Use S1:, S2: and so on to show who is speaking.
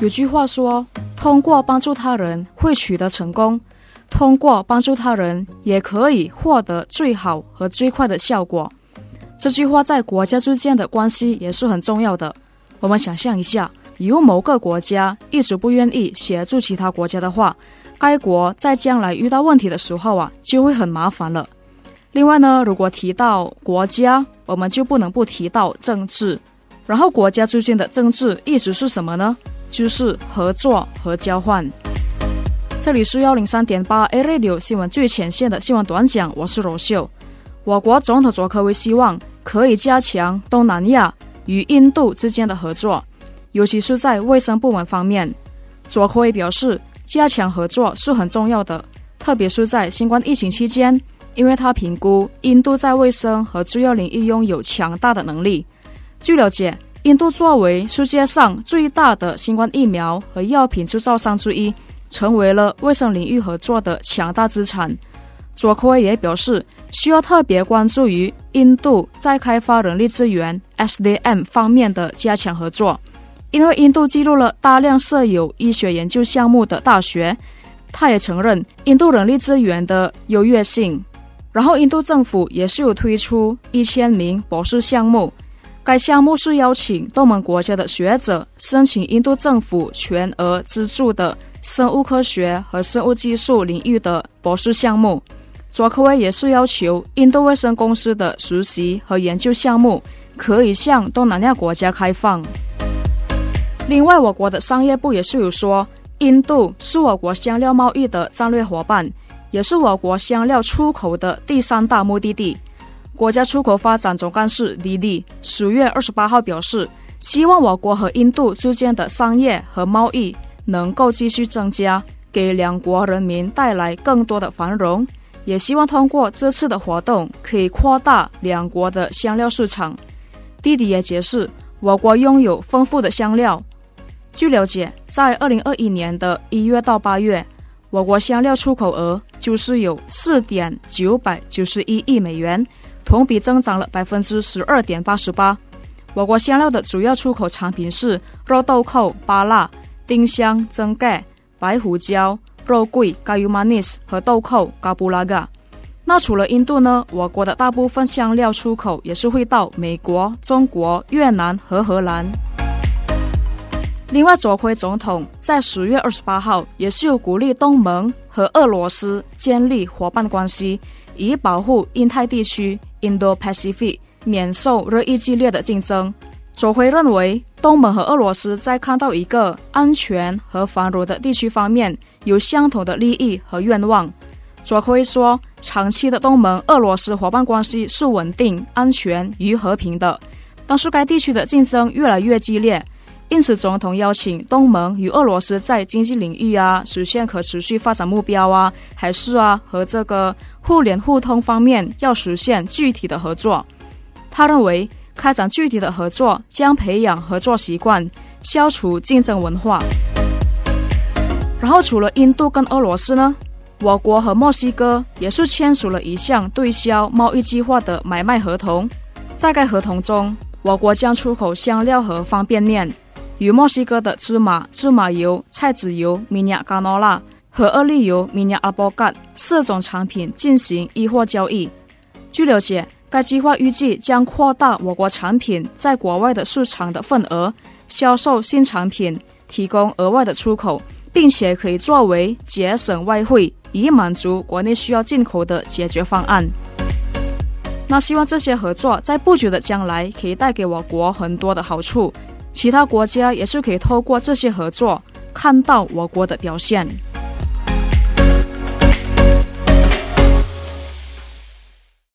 S1: 有句话说：“通过帮助他人会取得成功，通过帮助他人也可以获得最好和最快的效果。”这句话在国家之间的关系也是很重要的。我们想象一下，有某个国家一直不愿意协助其他国家的话，该国在将来遇到问题的时候啊，就会很麻烦了。另外呢，如果提到国家，我们就不能不提到政治。然后国家之间的政治意思是什么呢？就是合作和交换。这里是幺零三点八 A Radio 新闻最前线的新闻短讲，我是罗秀。我国总统佐科威希望可以加强东南亚与印度之间的合作，尤其是在卫生部门方面。佐科威表示，加强合作是很重要的，特别是在新冠疫情期间，因为他评估印度在卫生和制药领域拥有强大的能力。据了解。印度作为世界上最大的新冠疫苗和药品制造商之一，成为了卫生领域合作的强大资产。佐科也表示，需要特别关注于印度在开发人力资源 （SDM） 方面的加强合作，因为印度记录了大量设有医学研究项目的大学。他也承认印度人力资源的优越性。然后，印度政府也是有推出一千名博士项目。该项目是邀请东盟国家的学者申请印度政府全额资助的生物科学和生物技术领域的博士项目。佐科威也是要求印度卫生公司的实习和研究项目可以向东南亚国家开放。另外，我国的商业部也是有说，印度是我国香料贸易的战略伙伴，也是我国香料出口的第三大目的地。国家出口发展总干事李丽十月二十八号表示，希望我国和印度之间的商业和贸易能够继续增加，给两国人民带来更多的繁荣。也希望通过这次的活动，可以扩大两国的香料市场。弟弟也解释，我国拥有丰富的香料。据了解，在二零二一年的一月到八月，我国香料出口额就是有四点九百九十一亿美元。同比增长了百分之十二点八十八。我国香料的主要出口产品是肉豆蔻、巴辣、丁香、增盖、白胡椒、肉桂、咖油 manis 和豆蔻、嘎布拉嘎。那除了印度呢？我国的大部分香料出口也是会到美国、中国、越南和荷兰。另外，佐辉总统在十月二十八号也是有鼓励东盟和俄罗斯建立伙伴关系，以保护印太地区。Indo-Pacific 免受日益激烈的竞争。佐辉认为，东盟和俄罗斯在看到一个安全和繁荣的地区方面有相同的利益和愿望。佐辉说，长期的东盟俄罗斯伙伴关系是稳定、安全与和平的，但是该地区的竞争越来越激烈。因此，总统邀请东盟与俄罗斯在经济领域啊，实现可持续发展目标啊，还是啊和这个互联互通方面要实现具体的合作。他认为，开展具体的合作将培养合作习惯，消除竞争文化。然后，除了印度跟俄罗斯呢，我国和墨西哥也是签署了一项对销贸易计划的买卖合同。在该合同中，我国将出口香料和方便面。与墨西哥的芝麻、芝麻油、菜籽油、米亚嘎诺拉和二粒油、米亚阿波干四种产品进行易货交易。据了解，该计划预计将扩大我国产品在国外的市场的份额，销售新产品，提供额外的出口，并且可以作为节省外汇以满足国内需要进口的解决方案。那希望这些合作在不久的将来可以带给我国很多的好处。其他国家也是可以透过这些合作看到我国的表现。